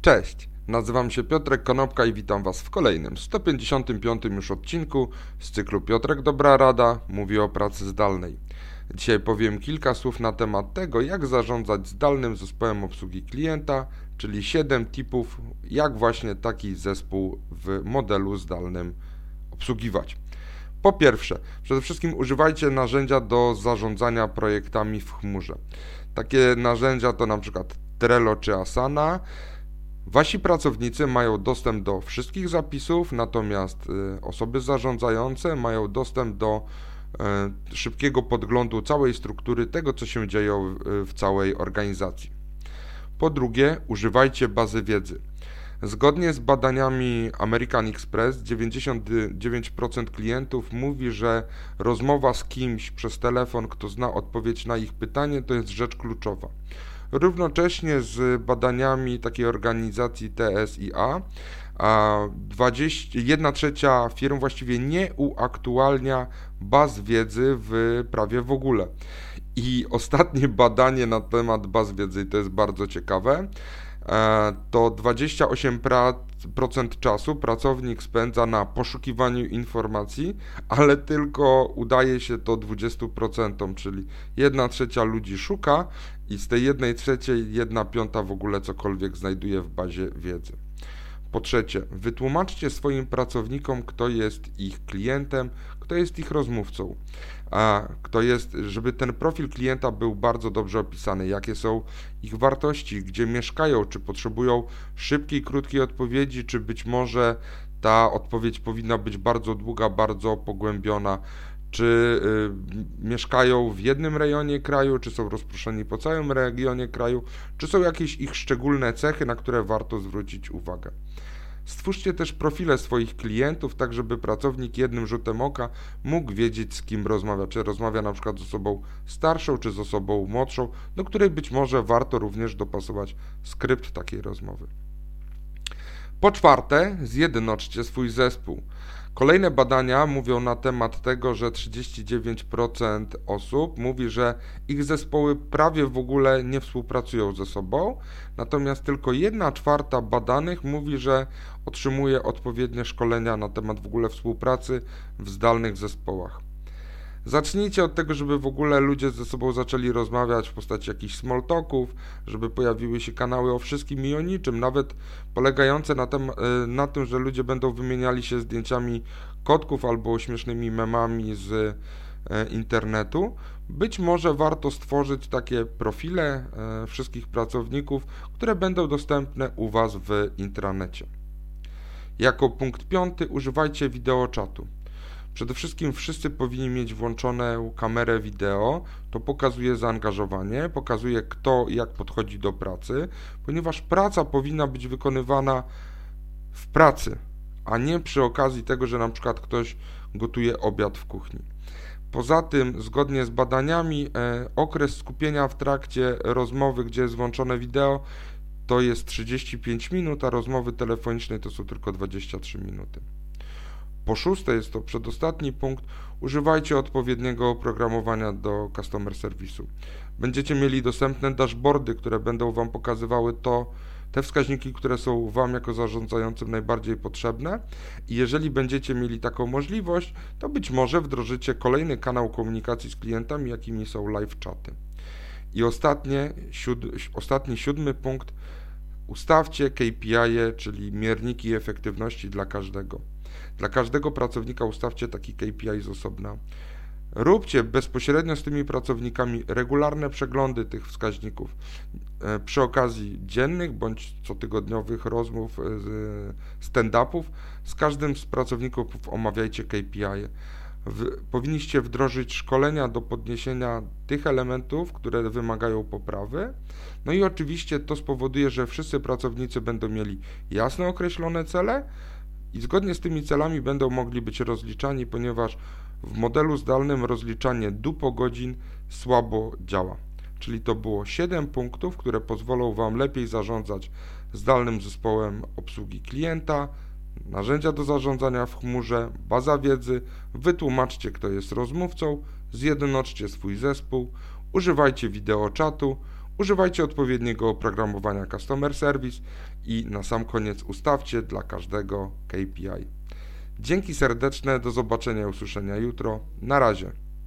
Cześć, nazywam się Piotrek Konopka i witam Was w kolejnym, 155 już odcinku z cyklu Piotrek Dobra Rada mówi o pracy zdalnej. Dzisiaj powiem kilka słów na temat tego, jak zarządzać zdalnym zespołem obsługi klienta, czyli 7 tipów, jak właśnie taki zespół w modelu zdalnym obsługiwać. Po pierwsze, przede wszystkim używajcie narzędzia do zarządzania projektami w chmurze. Takie narzędzia to na przykład Trello czy Asana. Wasi pracownicy mają dostęp do wszystkich zapisów, natomiast y, osoby zarządzające mają dostęp do y, szybkiego podglądu całej struktury tego, co się dzieje w całej organizacji. Po drugie, używajcie bazy wiedzy. Zgodnie z badaniami American Express, 99% klientów mówi, że rozmowa z kimś przez telefon, kto zna odpowiedź na ich pytanie, to jest rzecz kluczowa. Równocześnie z badaniami takiej organizacji TSIA, a 20, 1 trzecia firm właściwie nie uaktualnia baz wiedzy w prawie w ogóle. I ostatnie badanie na temat baz wiedzy, to jest bardzo ciekawe, to 28% czasu pracownik spędza na poszukiwaniu informacji, ale tylko udaje się to 20%, czyli 1 trzecia ludzi szuka i z tej 1 trzeciej 1 piąta w ogóle cokolwiek znajduje w bazie wiedzy. Po trzecie, wytłumaczcie swoim pracownikom, kto jest ich klientem, kto jest ich rozmówcą, a kto jest, żeby ten profil klienta był bardzo dobrze opisany, jakie są ich wartości, gdzie mieszkają, czy potrzebują szybkiej, krótkiej odpowiedzi, czy być może ta odpowiedź powinna być bardzo długa, bardzo pogłębiona, czy y, mieszkają w jednym rejonie kraju, czy są rozproszeni po całym regionie kraju, czy są jakieś ich szczególne cechy, na które warto zwrócić uwagę. Stwórzcie też profile swoich klientów, tak żeby pracownik jednym rzutem oka mógł wiedzieć, z kim rozmawia. Czy rozmawia na przykład z osobą starszą, czy z osobą młodszą, do której być może warto również dopasować skrypt takiej rozmowy. Po czwarte, zjednoczcie swój zespół. Kolejne badania mówią na temat tego, że 39% osób mówi, że ich zespoły prawie w ogóle nie współpracują ze sobą, natomiast tylko 1 czwarta badanych mówi, że otrzymuje odpowiednie szkolenia na temat w ogóle współpracy w zdalnych zespołach. Zacznijcie od tego, żeby w ogóle ludzie ze sobą zaczęli rozmawiać w postaci jakichś small talków, żeby pojawiły się kanały o wszystkim i o niczym, nawet polegające na tym, y, na tym że ludzie będą wymieniali się zdjęciami kotków albo śmiesznymi memami z y, internetu. Być może warto stworzyć takie profile y, wszystkich pracowników, które będą dostępne u Was w intranecie. Jako punkt piąty używajcie wideoczatu. Przede wszystkim wszyscy powinni mieć włączone kamerę wideo. To pokazuje zaangażowanie, pokazuje kto jak podchodzi do pracy, ponieważ praca powinna być wykonywana w pracy, a nie przy okazji tego, że na przykład ktoś gotuje obiad w kuchni. Poza tym, zgodnie z badaniami, e, okres skupienia w trakcie rozmowy, gdzie jest włączone wideo, to jest 35 minut, a rozmowy telefonicznej to są tylko 23 minuty. Po szóste, jest to przedostatni punkt, używajcie odpowiedniego oprogramowania do customer serwisu. Będziecie mieli dostępne dashboardy, które będą Wam pokazywały to, te wskaźniki, które są Wam jako zarządzającym najbardziej potrzebne i jeżeli będziecie mieli taką możliwość, to być może wdrożycie kolejny kanał komunikacji z klientami, jakimi są live chaty. I ostatnie, siód, ostatni siódmy punkt, ustawcie KPI, -e, czyli mierniki efektywności dla każdego. Dla każdego pracownika ustawcie taki KPI z osobna. Róbcie bezpośrednio z tymi pracownikami regularne przeglądy tych wskaźników. E, przy okazji dziennych bądź cotygodniowych rozmów, e, stand-upów z każdym z pracowników omawiajcie KPI. W, powinniście wdrożyć szkolenia do podniesienia tych elementów, które wymagają poprawy. No i oczywiście to spowoduje, że wszyscy pracownicy będą mieli jasno określone cele, i zgodnie z tymi celami będą mogli być rozliczani, ponieważ w modelu zdalnym rozliczanie dupo godzin słabo działa. Czyli to było 7 punktów, które pozwolą Wam lepiej zarządzać zdalnym zespołem obsługi klienta, narzędzia do zarządzania w chmurze, baza wiedzy, wytłumaczcie kto jest rozmówcą, zjednoczcie swój zespół, używajcie wideoczatu, Używajcie odpowiedniego oprogramowania Customer Service i na sam koniec ustawcie dla każdego KPI. Dzięki serdeczne, do zobaczenia i usłyszenia jutro. Na razie.